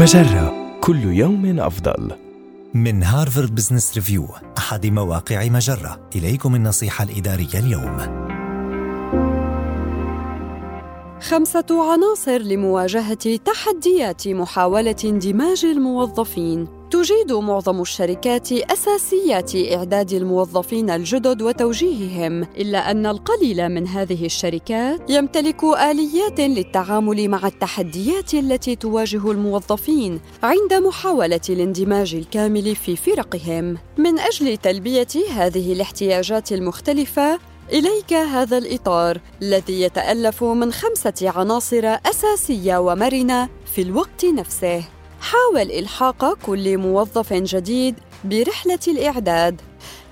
مجرة. كل يوم أفضل. من هارفارد بزنس ريفيو أحد مواقع مجرة. إليكم النصيحة الإدارية اليوم. خمسة عناصر لمواجهة تحديات محاولة اندماج الموظفين. تجيد معظم الشركات أساسيات إعداد الموظفين الجدد وتوجيههم إلا أن القليل من هذه الشركات يمتلك آليات للتعامل مع التحديات التي تواجه الموظفين عند محاولة الاندماج الكامل في فرقهم من أجل تلبية هذه الاحتياجات المختلفة إليك هذا الإطار الذي يتألف من خمسة عناصر أساسية ومرنة في الوقت نفسه. حاول إلحاق كل موظف جديد برحلة الإعداد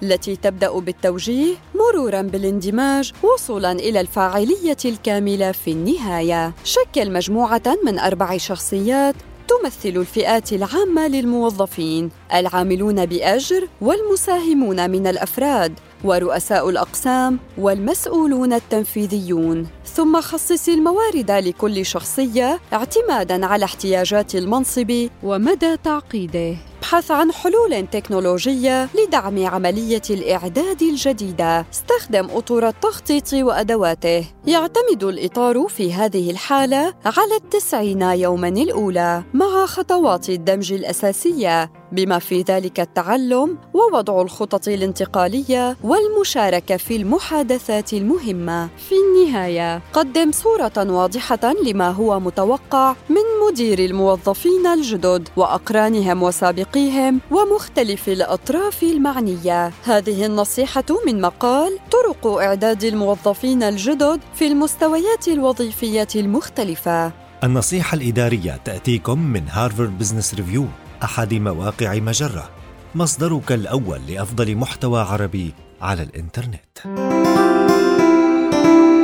التي تبدأ بالتوجيه مرورا بالاندماج وصولا إلى الفاعلية الكاملة في النهاية. شكل مجموعة من أربع شخصيات تمثل الفئات العامة للموظفين العاملون بأجر والمساهمون من الأفراد ورؤساء الأقسام والمسؤولون التنفيذيون. ثم خصص الموارد لكل شخصية اعتماداً على احتياجات المنصب ومدى تعقيده. ابحث عن حلول تكنولوجية لدعم عملية الإعداد الجديدة. استخدم أطر التخطيط وأدواته. يعتمد الإطار في هذه الحالة على التسعين يوماً الأولى مع خطوات الدمج الأساسية بما في ذلك التعلم ووضع الخطط الانتقالية والمشاركة في المحادثات المهمة. في النهاية، قدم صورة واضحة لما هو متوقع من مدير الموظفين الجدد وأقرانهم وسابقيهم ومختلف الأطراف المعنية. هذه النصيحة من مقال طرق إعداد الموظفين الجدد في المستويات الوظيفية المختلفة. النصيحة الإدارية تأتيكم من هارفارد بزنس ريفيو أحد مواقع مجرة مصدرك الأول لأفضل محتوى عربي على الإنترنت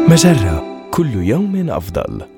مجرة كل يوم أفضل.